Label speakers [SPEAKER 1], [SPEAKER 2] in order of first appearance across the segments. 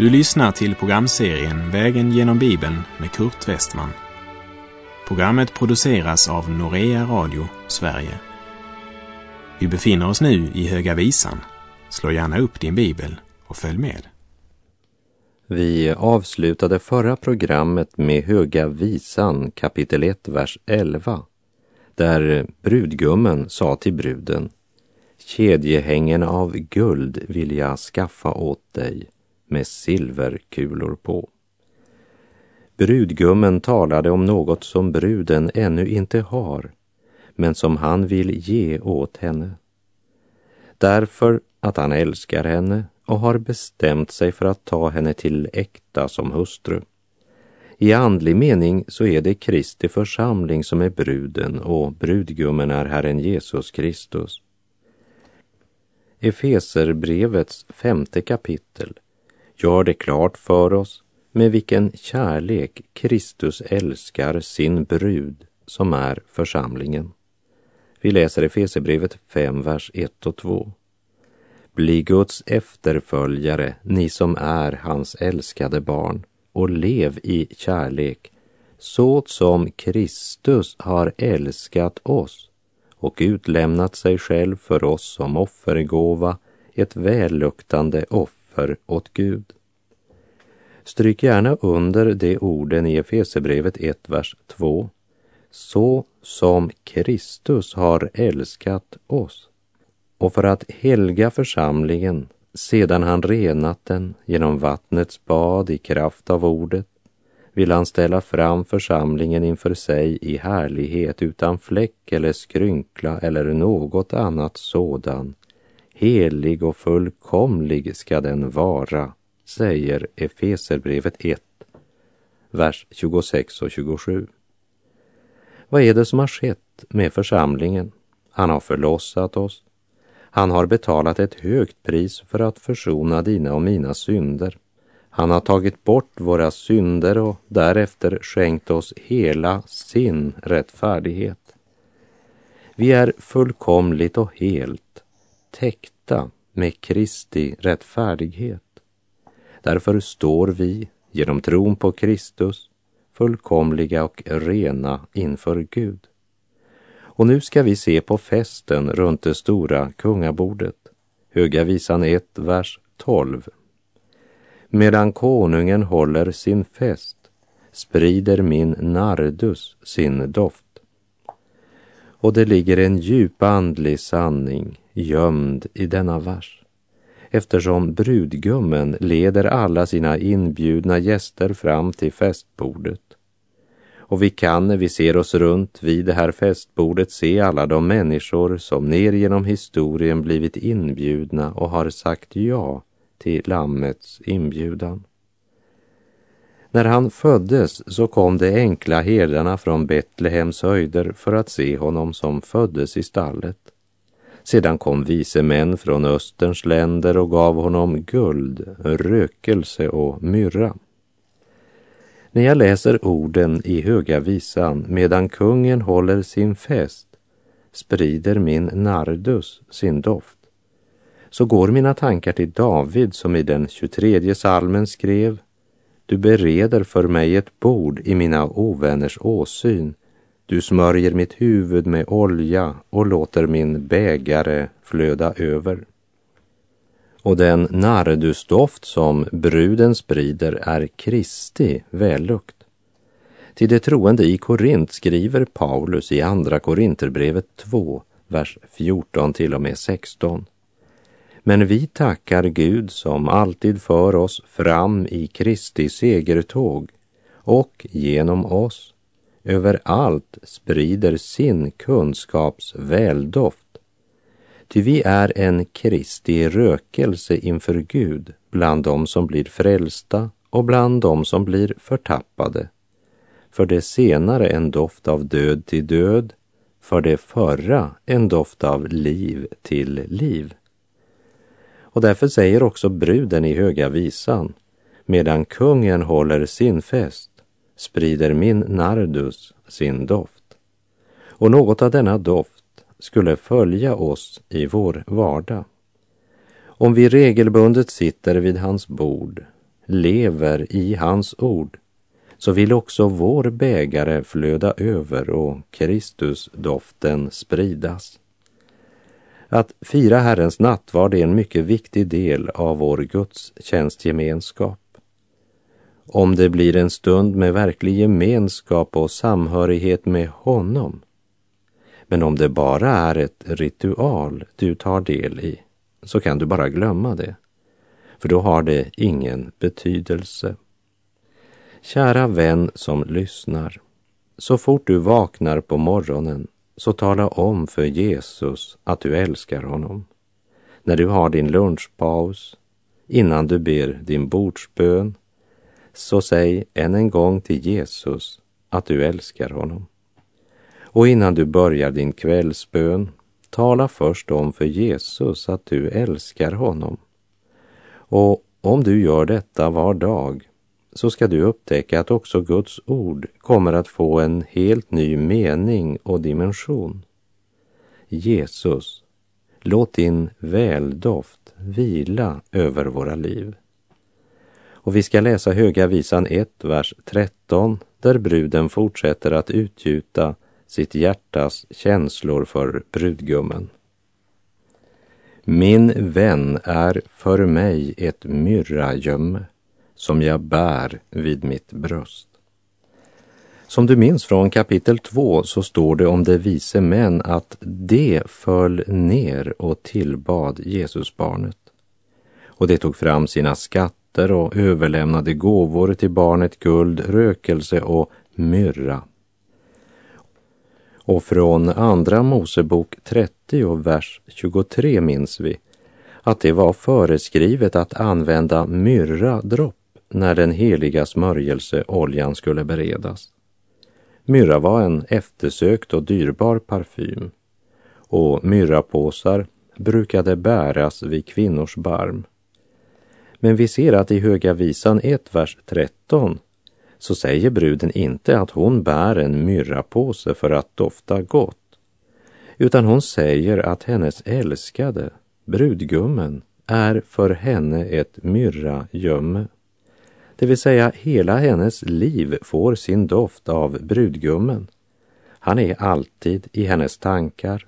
[SPEAKER 1] Du lyssnar till programserien Vägen genom Bibeln med Kurt Westman. Programmet produceras av Norea Radio Sverige. Vi befinner oss nu i Höga Visan. Slå gärna upp din bibel och följ med.
[SPEAKER 2] Vi avslutade förra programmet med Höga Visan kapitel 1, vers 11, där brudgummen sa till bruden Kedjehängen av guld vill jag skaffa åt dig med silverkulor på. Brudgummen talade om något som bruden ännu inte har, men som han vill ge åt henne. Därför att han älskar henne och har bestämt sig för att ta henne till äkta som hustru. I andlig mening så är det Kristi församling som är bruden och brudgummen är Herren Jesus Kristus. Efeserbrevets femte kapitel gör det klart för oss med vilken kärlek Kristus älskar sin brud som är församlingen. Vi läser Efesierbrevet 5, vers 1 och 2. Bli Guds efterföljare, ni som är hans älskade barn, och lev i kärlek, så som Kristus har älskat oss och utlämnat sig själv för oss som offergåva, ett välluktande offer åt Gud. Stryk gärna under de orden i Efesebrevet 1, vers 2. Så som Kristus har älskat oss och för att helga församlingen sedan han renat den genom vattnets bad i kraft av ordet vill han ställa fram församlingen inför sig i härlighet utan fläck eller skrynkla eller något annat sådan. Helig och fullkomlig ska den vara, säger Efeserbrevet 1, vers 26 och 27. Vad är det som har skett med församlingen? Han har förlossat oss. Han har betalat ett högt pris för att försona dina och mina synder. Han har tagit bort våra synder och därefter skänkt oss hela sin rättfärdighet. Vi är fullkomligt och helt täckta med Kristi rättfärdighet. Därför står vi genom tron på Kristus fullkomliga och rena inför Gud. Och nu ska vi se på festen runt det stora kungabordet. Höga visan 1, vers 12. Medan konungen håller sin fest sprider min nardus sin doft. Och det ligger en djup andlig sanning gömd i denna vers eftersom brudgummen leder alla sina inbjudna gäster fram till festbordet. Och vi kan när vi ser oss runt vid det här festbordet se alla de människor som ner genom historien blivit inbjudna och har sagt ja till Lammets inbjudan. När han föddes så kom de enkla herdarna från Betlehems höjder för att se honom som föddes i stallet. Sedan kom vise män från Österns länder och gav honom guld, rökelse och myrra. När jag läser orden i Höga visan medan kungen håller sin fest sprider min nardus sin doft så går mina tankar till David som i den 23 salmen skrev Du bereder för mig ett bord i mina ovänners åsyn du smörjer mitt huvud med olja och låter min bägare flöda över. Och den nardusdoft som bruden sprider är Kristi vällukt. Till de troende i Korint skriver Paulus i Andra Korinterbrevet 2, vers 14 till och med 16. Men vi tackar Gud som alltid för oss fram i Kristi segertåg och genom oss överallt sprider sin kunskaps väldoft. Ty vi är en Kristi rökelse inför Gud bland dem som blir frälsta och bland dem som blir förtappade. För det senare en doft av död till död, för det förra en doft av liv till liv. Och därför säger också bruden i Höga visan, medan kungen håller sin fest sprider min nardus sin doft. Och något av denna doft skulle följa oss i vår vardag. Om vi regelbundet sitter vid hans bord, lever i hans ord så vill också vår bägare flöda över och Kristusdoften spridas. Att fira Herrens nattvard är en mycket viktig del av vår gudstjänstgemenskap. Om det blir en stund med verklig gemenskap och samhörighet med honom. Men om det bara är ett ritual du tar del i så kan du bara glömma det. För då har det ingen betydelse. Kära vän som lyssnar. Så fort du vaknar på morgonen så tala om för Jesus att du älskar honom. När du har din lunchpaus, innan du ber din bordsbön, så säg än en gång till Jesus att du älskar honom. Och innan du börjar din kvällsbön, tala först om för Jesus att du älskar honom. Och om du gör detta var dag så ska du upptäcka att också Guds ord kommer att få en helt ny mening och dimension. Jesus, låt din väldoft vila över våra liv. Och vi ska läsa Höga visan 1, vers 13, där bruden fortsätter att utgjuta sitt hjärtas känslor för brudgummen. Min vän är för mig ett myrragömme som jag bär vid mitt bröst. Som du minns från kapitel 2 så står det om de vise män att de föll ner och tillbad Jesusbarnet. Och de tog fram sina skatter och överlämnade gåvor till barnet guld, rökelse och myrra. Och från Andra Mosebok 30 vers 23 minns vi att det var föreskrivet att använda myrra dropp när den heliga smörjelseoljan skulle beredas. Myrra var en eftersökt och dyrbar parfym och myrrapåsar brukade bäras vid kvinnors barm. Men vi ser att i Höga visan 1, vers 13 så säger bruden inte att hon bär en myrrapåse för att dofta gott, utan hon säger att hennes älskade, brudgummen, är för henne ett myrragömme. Det vill säga hela hennes liv får sin doft av brudgummen. Han är alltid i hennes tankar.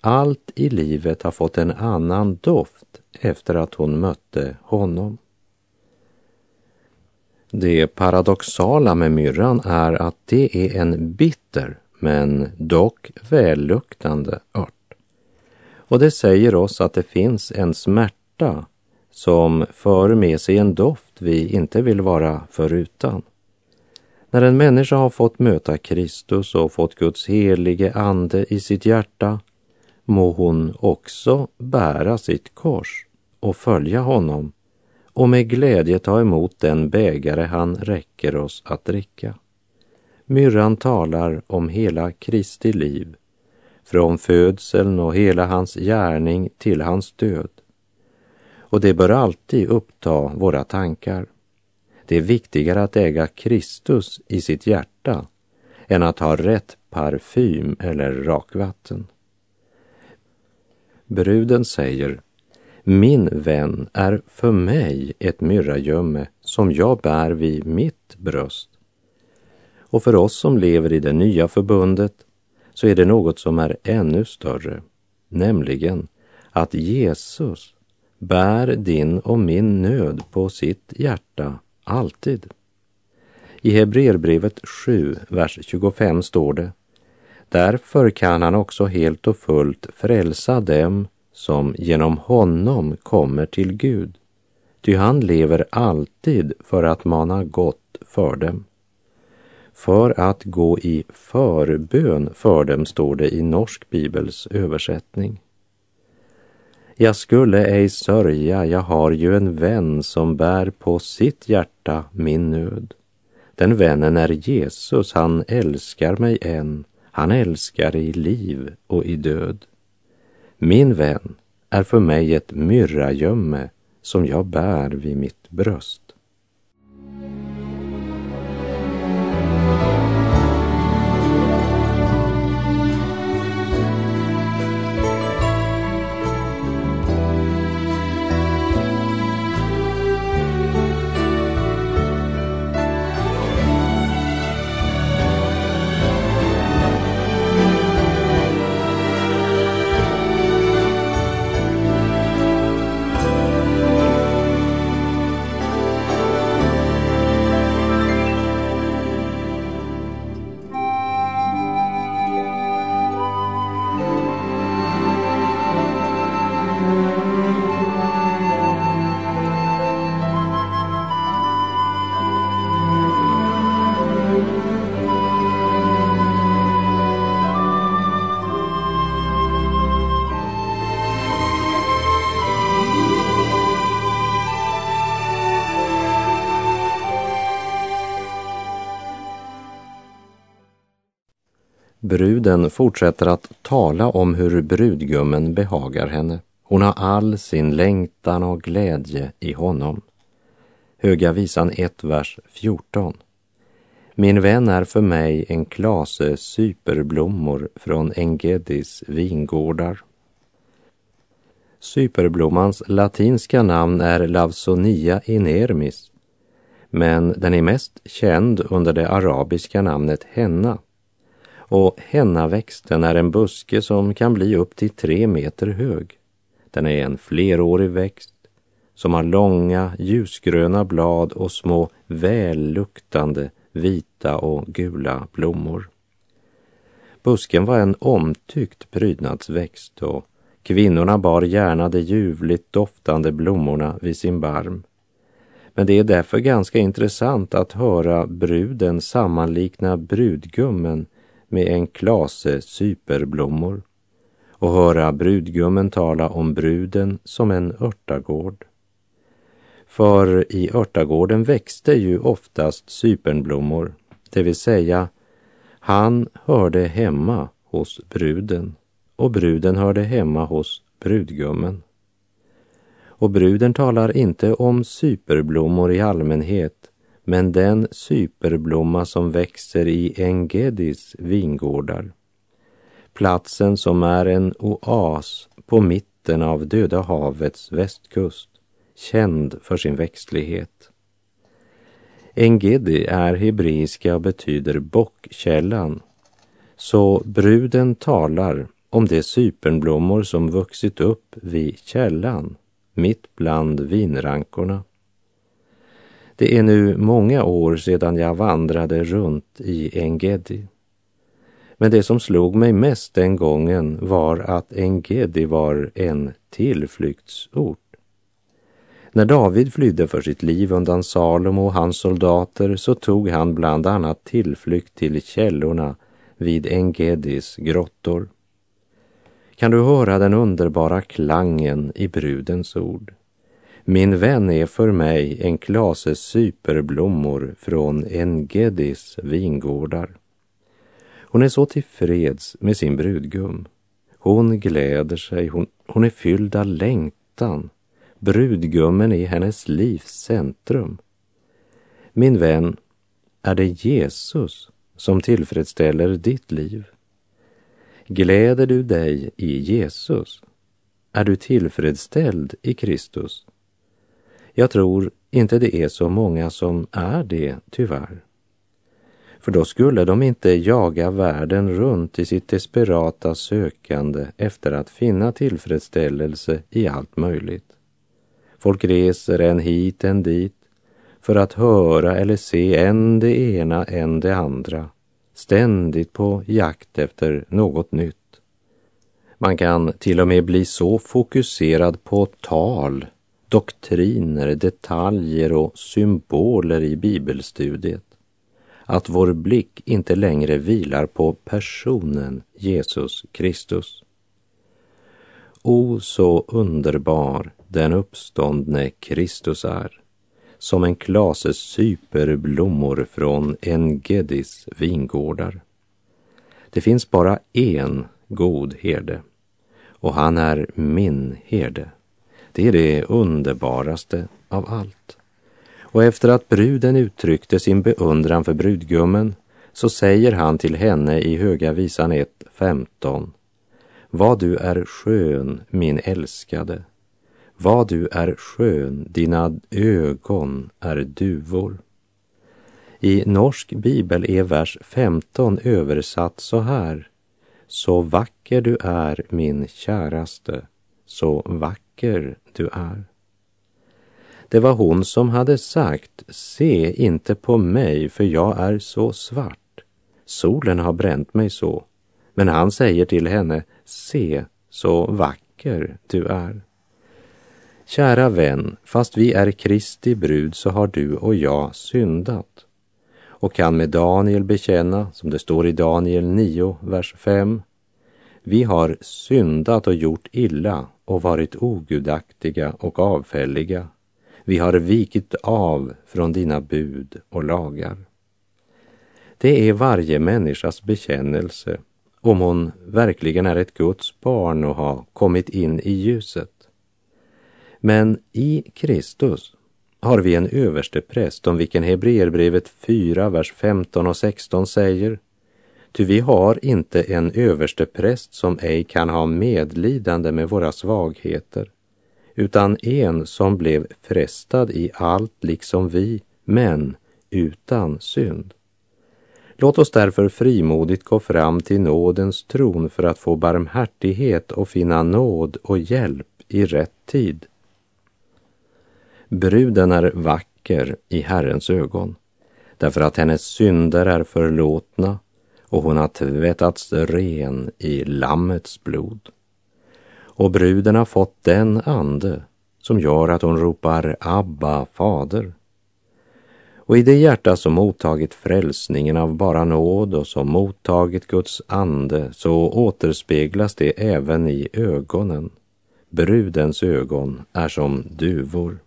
[SPEAKER 2] Allt i livet har fått en annan doft efter att hon mötte honom. Det paradoxala med myrran är att det är en bitter men dock välluktande ört. Och det säger oss att det finns en smärta som för med sig en doft vi inte vill vara förutan. När en människa har fått möta Kristus och fått Guds helige ande i sitt hjärta må hon också bära sitt kors och följa honom och med glädje ta emot den bägare han räcker oss att dricka. Myrran talar om hela Kristi liv, från födseln och hela hans gärning till hans död och det bör alltid uppta våra tankar. Det är viktigare att äga Kristus i sitt hjärta än att ha rätt parfym eller rakvatten. Bruden säger, min vän är för mig ett myrragömme som jag bär vid mitt bröst. Och för oss som lever i det nya förbundet så är det något som är ännu större, nämligen att Jesus bär din och min nöd på sitt hjärta alltid. I Hebreerbrevet 7, vers 25 står det Därför kan han också helt och fullt frälsa dem som genom honom kommer till Gud, ty han lever alltid för att mana gott för dem. För att gå i förbön för dem, står det i Norsk bibels översättning. Jag skulle ej sörja, jag har ju en vän som bär på sitt hjärta min nöd. Den vännen är Jesus, han älskar mig än, han älskar i liv och i död. Min vän är för mig ett myrragömme som jag bär vid mitt bröst. Bruden fortsätter att tala om hur brudgummen behagar henne. Hon har all sin längtan och glädje i honom. Höga visan 1, vers 14. Min vän är för mig en klase syperblommor från Engedis vingårdar. Syperblommans latinska namn är Lavsonia inermis, men den är mest känd under det arabiska namnet henna. Och hennaväxten är en buske som kan bli upp till tre meter hög. Den är en flerårig växt som har långa ljusgröna blad och små välluktande vita och gula blommor. Busken var en omtyckt prydnadsväxt och kvinnorna bar gärna de ljuvligt doftande blommorna vid sin barm. Men det är därför ganska intressant att höra bruden sammanlikna brudgummen med en klase syperblommor och höra brudgummen tala om bruden som en örtagård. För i örtagården växte ju oftast sypernblommor, det vill säga han hörde hemma hos bruden och bruden hörde hemma hos brudgummen. Och bruden talar inte om syperblommor i allmänhet, men den syperblomma som växer i Engedis vingårdar. Platsen som är en oas på mitten av Döda havets västkust känd för sin växtlighet. Engedi är hebreiska och betyder bockkällan. Så bruden talar om de sypernblommor som vuxit upp vid källan, mitt bland vinrankorna. Det är nu många år sedan jag vandrade runt i Engedi. Men det som slog mig mest den gången var att Engedi var en tillflyktsort. När David flydde för sitt liv undan Salomo och hans soldater så tog han bland annat tillflykt till källorna vid Engedis grottor. Kan du höra den underbara klangen i brudens ord? Min vän är för mig en klase syperblommor från Engedis vingårdar. Hon är så tillfreds med sin brudgum. Hon gläder sig, hon, hon är fylld av längtan Brudgummen är hennes livs centrum. Min vän, är det Jesus som tillfredsställer ditt liv? Gläder du dig i Jesus? Är du tillfredsställd i Kristus? Jag tror inte det är så många som är det, tyvärr. För då skulle de inte jaga världen runt i sitt desperata sökande efter att finna tillfredsställelse i allt möjligt. Folk reser en hit, en dit för att höra eller se än det ena, än det andra, ständigt på jakt efter något nytt. Man kan till och med bli så fokuserad på tal, doktriner, detaljer och symboler i bibelstudiet att vår blick inte längre vilar på personen Jesus Kristus. O, så underbar den uppståndne Kristus är, som en klase superblommor från Engedis vingårdar. Det finns bara en god herde och han är min herde. Det är det underbaraste av allt. Och efter att bruden uttryckte sin beundran för brudgummen så säger han till henne i Höga visan 1.15 Vad du är skön, min älskade, vad du är skön, dina ögon är duvor. I norsk bibel är vers 15 översatt så här. Så vacker du är, min käraste, så vacker du är. Det var hon som hade sagt, se inte på mig, för jag är så svart. Solen har bränt mig så. Men han säger till henne, se så vacker du är. Kära vän, fast vi är Kristi brud så har du och jag syndat och kan med Daniel bekänna, som det står i Daniel 9, vers 5. Vi har syndat och gjort illa och varit ogudaktiga och avfälliga. Vi har vikit av från dina bud och lagar. Det är varje människas bekännelse om hon verkligen är ett Guds barn och har kommit in i ljuset. Men i Kristus har vi en överste präst om vilken Hebreerbrevet 4, vers 15 och 16 säger Ty vi har inte en överste präst som ej kan ha medlidande med våra svagheter, utan en som blev frestad i allt liksom vi, men utan synd. Låt oss därför frimodigt gå fram till nådens tron för att få barmhärtighet och finna nåd och hjälp i rätt tid. Bruden är vacker i Herrens ögon, därför att hennes synder är förlåtna och hon har tvättats ren i Lammets blod. Och bruden har fått den ande som gör att hon ropar Abba, fader. Och i det hjärta som mottagit frälsningen av bara nåd och som mottagit Guds ande så återspeglas det även i ögonen. Brudens ögon är som duvor.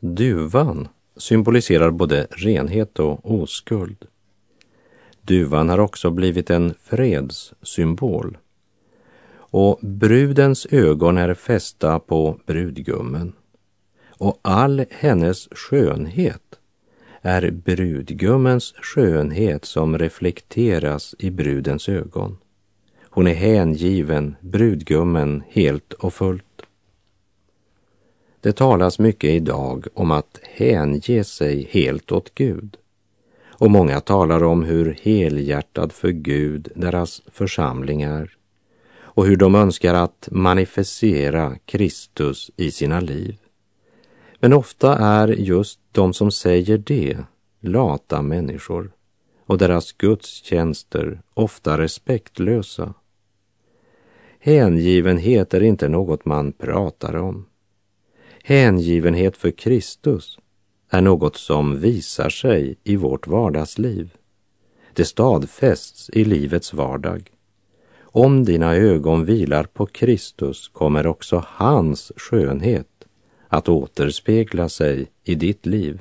[SPEAKER 2] Duvan symboliserar både renhet och oskuld. Duvan har också blivit en fredssymbol. Och brudens ögon är fästa på brudgummen. Och all hennes skönhet är brudgummens skönhet som reflekteras i brudens ögon. Hon är hängiven brudgummen helt och fullt. Det talas mycket idag om att hänge sig helt åt Gud. Och många talar om hur helhjärtad för Gud deras församling är och hur de önskar att manifestera Kristus i sina liv. Men ofta är just de som säger det lata människor och deras gudstjänster ofta respektlösa. Hängivenhet är inte något man pratar om. Hängivenhet för Kristus är något som visar sig i vårt vardagsliv. Det stadfästs i livets vardag. Om dina ögon vilar på Kristus kommer också hans skönhet att återspegla sig i ditt liv.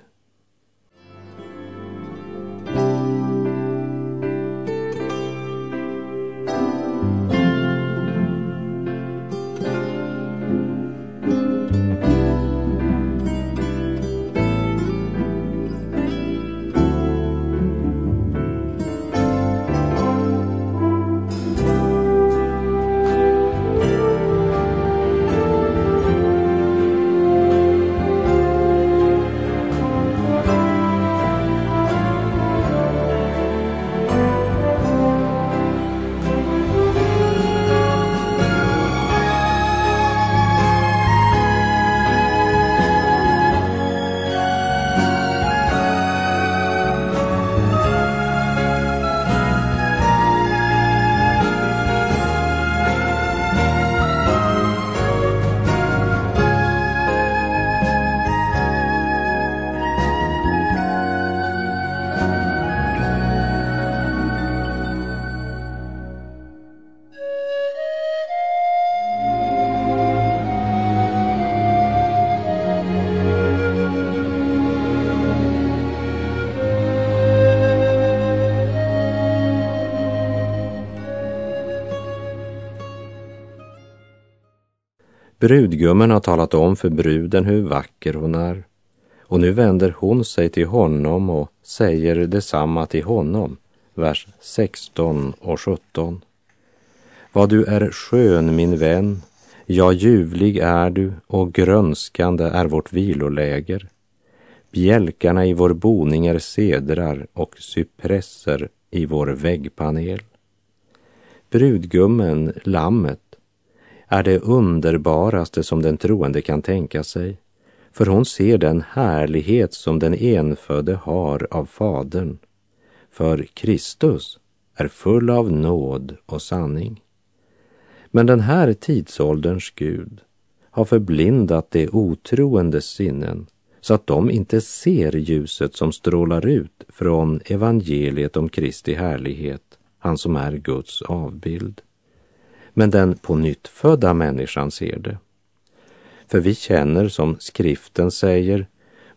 [SPEAKER 2] Brudgummen har talat om för bruden hur vacker hon är och nu vänder hon sig till honom och säger detsamma till honom, vers 16 och 17. Vad du är skön, min vän, ja, ljuvlig är du och grönskande är vårt viloläger. Bjälkarna i vår boning är sedrar och cypresser i vår väggpanel. Brudgummen, lammet, är det underbaraste som den troende kan tänka sig, för hon ser den härlighet som den enfödde har av Fadern. För Kristus är full av nåd och sanning. Men den här tidsålderns Gud har förblindat de otroendes sinnen så att de inte ser ljuset som strålar ut från evangeliet om Kristi härlighet, han som är Guds avbild men den på nytt födda människan ser det. För vi känner som skriften säger,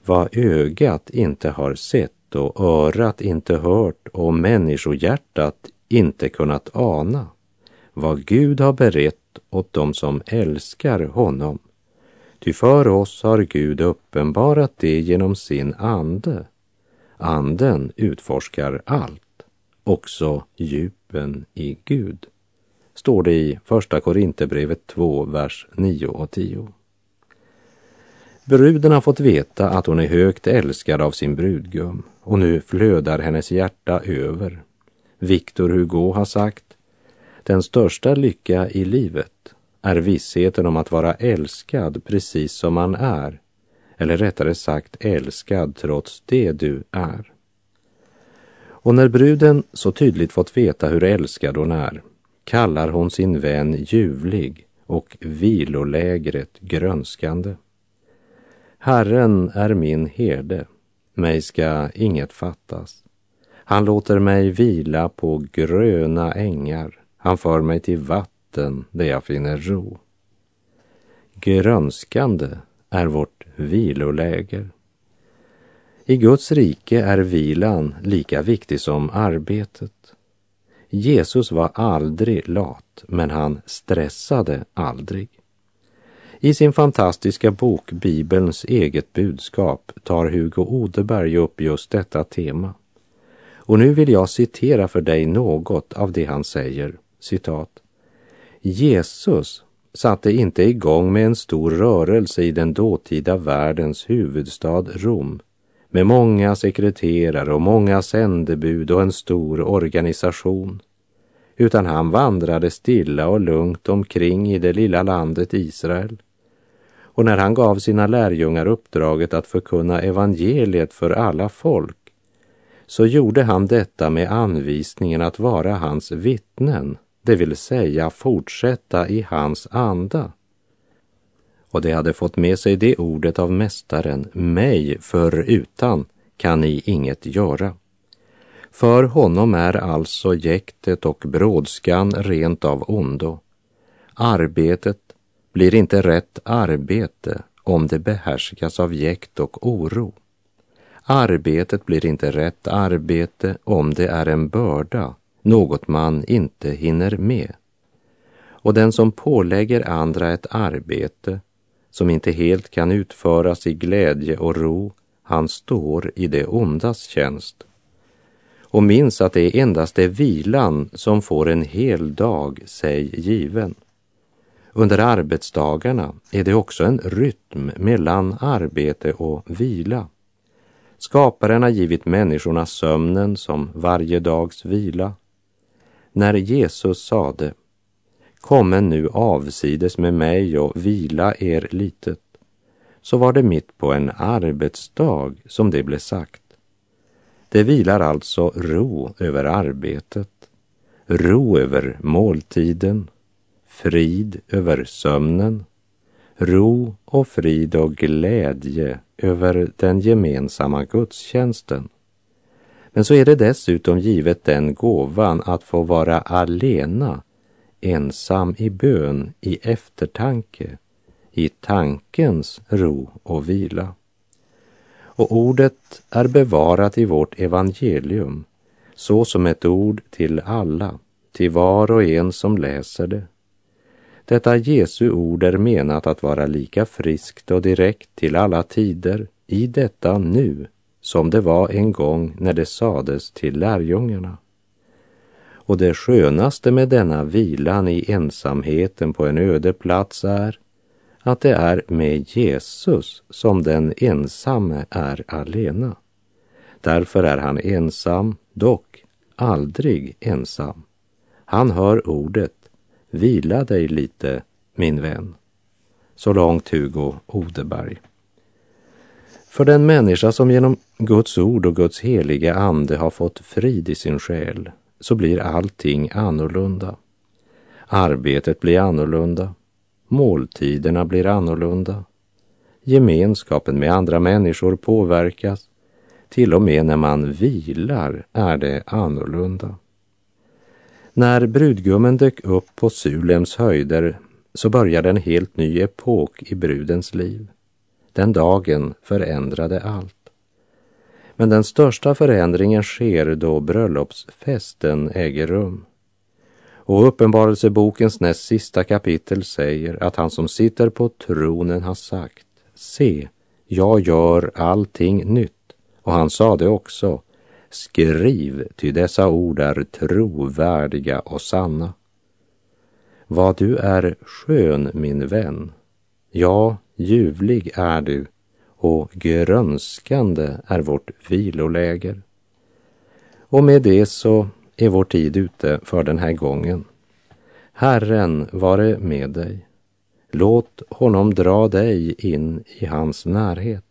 [SPEAKER 2] vad ögat inte har sett och örat inte hört och människohjärtat inte kunnat ana vad Gud har berett åt dem som älskar honom. Ty för oss har Gud uppenbarat det genom sin ande. Anden utforskar allt, också djupen i Gud, står det i Första Korinthierbrevet 2, vers 9 och 10. Bruden har fått veta att hon är högt älskad av sin brudgum och nu flödar hennes hjärta över. Victor Hugo har sagt, den största lycka i livet är vissheten om att vara älskad precis som man är, eller rättare sagt älskad trots det du är. Och när bruden så tydligt fått veta hur älskad hon är kallar hon sin vän ljuvlig och vilolägret grönskande. Herren är min herde, mig ska inget fattas. Han låter mig vila på gröna ängar, han för mig till vatten där jag finner ro. Grönskande är vårt viloläger. I Guds rike är vilan lika viktig som arbetet. Jesus var aldrig lat, men han stressade aldrig. I sin fantastiska bok Bibelns eget budskap tar Hugo Odeberg upp just detta tema. Och nu vill jag citera för dig något av det han säger, citat. Jesus satte inte igång med en stor rörelse i den dåtida världens huvudstad Rom med många sekreterare och många sändebud och en stor organisation utan han vandrade stilla och lugnt omkring i det lilla landet Israel och när han gav sina lärjungar uppdraget att förkunna evangeliet för alla folk, så gjorde han detta med anvisningen att vara hans vittnen, det vill säga fortsätta i hans anda. Och de hade fått med sig det ordet av Mästaren, mig förutan kan ni inget göra. För honom är alltså jäktet och brådskan rent av ondo. Arbetet blir inte rätt arbete om det behärskas av jäkt och oro. Arbetet blir inte rätt arbete om det är en börda, något man inte hinner med. Och den som pålägger andra ett arbete som inte helt kan utföras i glädje och ro, han står i det ondas tjänst. Och minns att det endast är vilan som får en hel dag sig given. Under arbetsdagarna är det också en rytm mellan arbete och vila. Skaparen har givit människorna sömnen som varje dags vila. När Jesus sade Kommen nu avsides med mig och vila er litet, så var det mitt på en arbetsdag som det blev sagt. Det vilar alltså ro över arbetet, ro över måltiden, frid över sömnen, ro och frid och glädje över den gemensamma gudstjänsten. Men så är det dessutom givet den gåvan att få vara alena, ensam i bön, i eftertanke, i tankens ro och vila. Och ordet är bevarat i vårt evangelium så som ett ord till alla, till var och en som läser det. Detta Jesu ord är menat att vara lika friskt och direkt till alla tider i detta nu som det var en gång när det sades till lärjungarna. Och det skönaste med denna vilan i ensamheten på en öde plats är att det är med Jesus som den ensamme är alena. Därför är han ensam, dock aldrig ensam. Han hör ordet Vila dig lite, min vän. Så långt Hugo Odeberg. För den människa som genom Guds ord och Guds heliga ande har fått frid i sin själ så blir allting annorlunda. Arbetet blir annorlunda. Måltiderna blir annorlunda. Gemenskapen med andra människor påverkas. Till och med när man vilar är det annorlunda. När brudgummen dök upp på Sulems höjder så började en helt ny epok i brudens liv. Den dagen förändrade allt. Men den största förändringen sker då bröllopsfesten äger rum. Och Uppenbarelsebokens näst sista kapitel säger att han som sitter på tronen har sagt Se, jag gör allting nytt. Och han sade också Skriv, ty dessa ord är trovärdiga och sanna. Vad du är skön, min vän. Ja, ljuvlig är du och grönskande är vårt viloläger. Och med det så är vår tid ute för den här gången. Herren vare med dig. Låt honom dra dig in i hans närhet.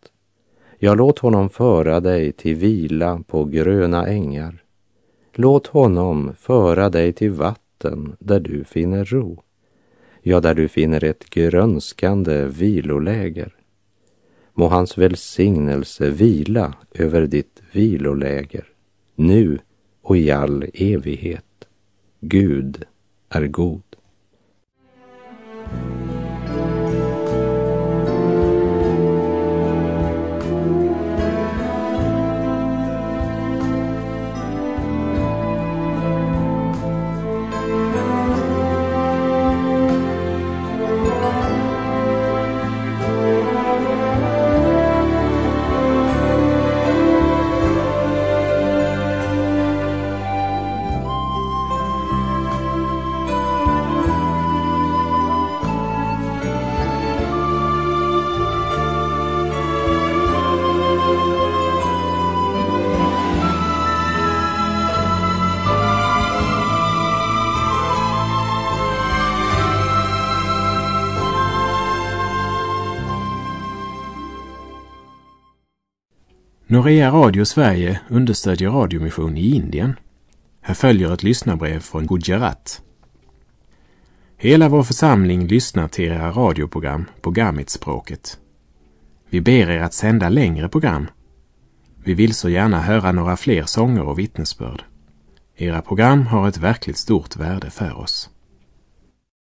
[SPEAKER 2] Ja, låt honom föra dig till vila på gröna ängar. Låt honom föra dig till vatten där du finner ro. Ja, där du finner ett grönskande viloläger. Må hans välsignelse vila över ditt viloläger, nu och i all evighet. Gud är god.
[SPEAKER 1] Norea Radio Sverige understödjer radiomission i Indien. Här följer ett lyssnarbrev från Gujarat. Hela vår församling lyssnar till era radioprogram på gamitspråket. Vi ber er att sända längre program. Vi vill så gärna höra några fler sånger och vittnesbörd. Era program har ett verkligt stort värde för oss.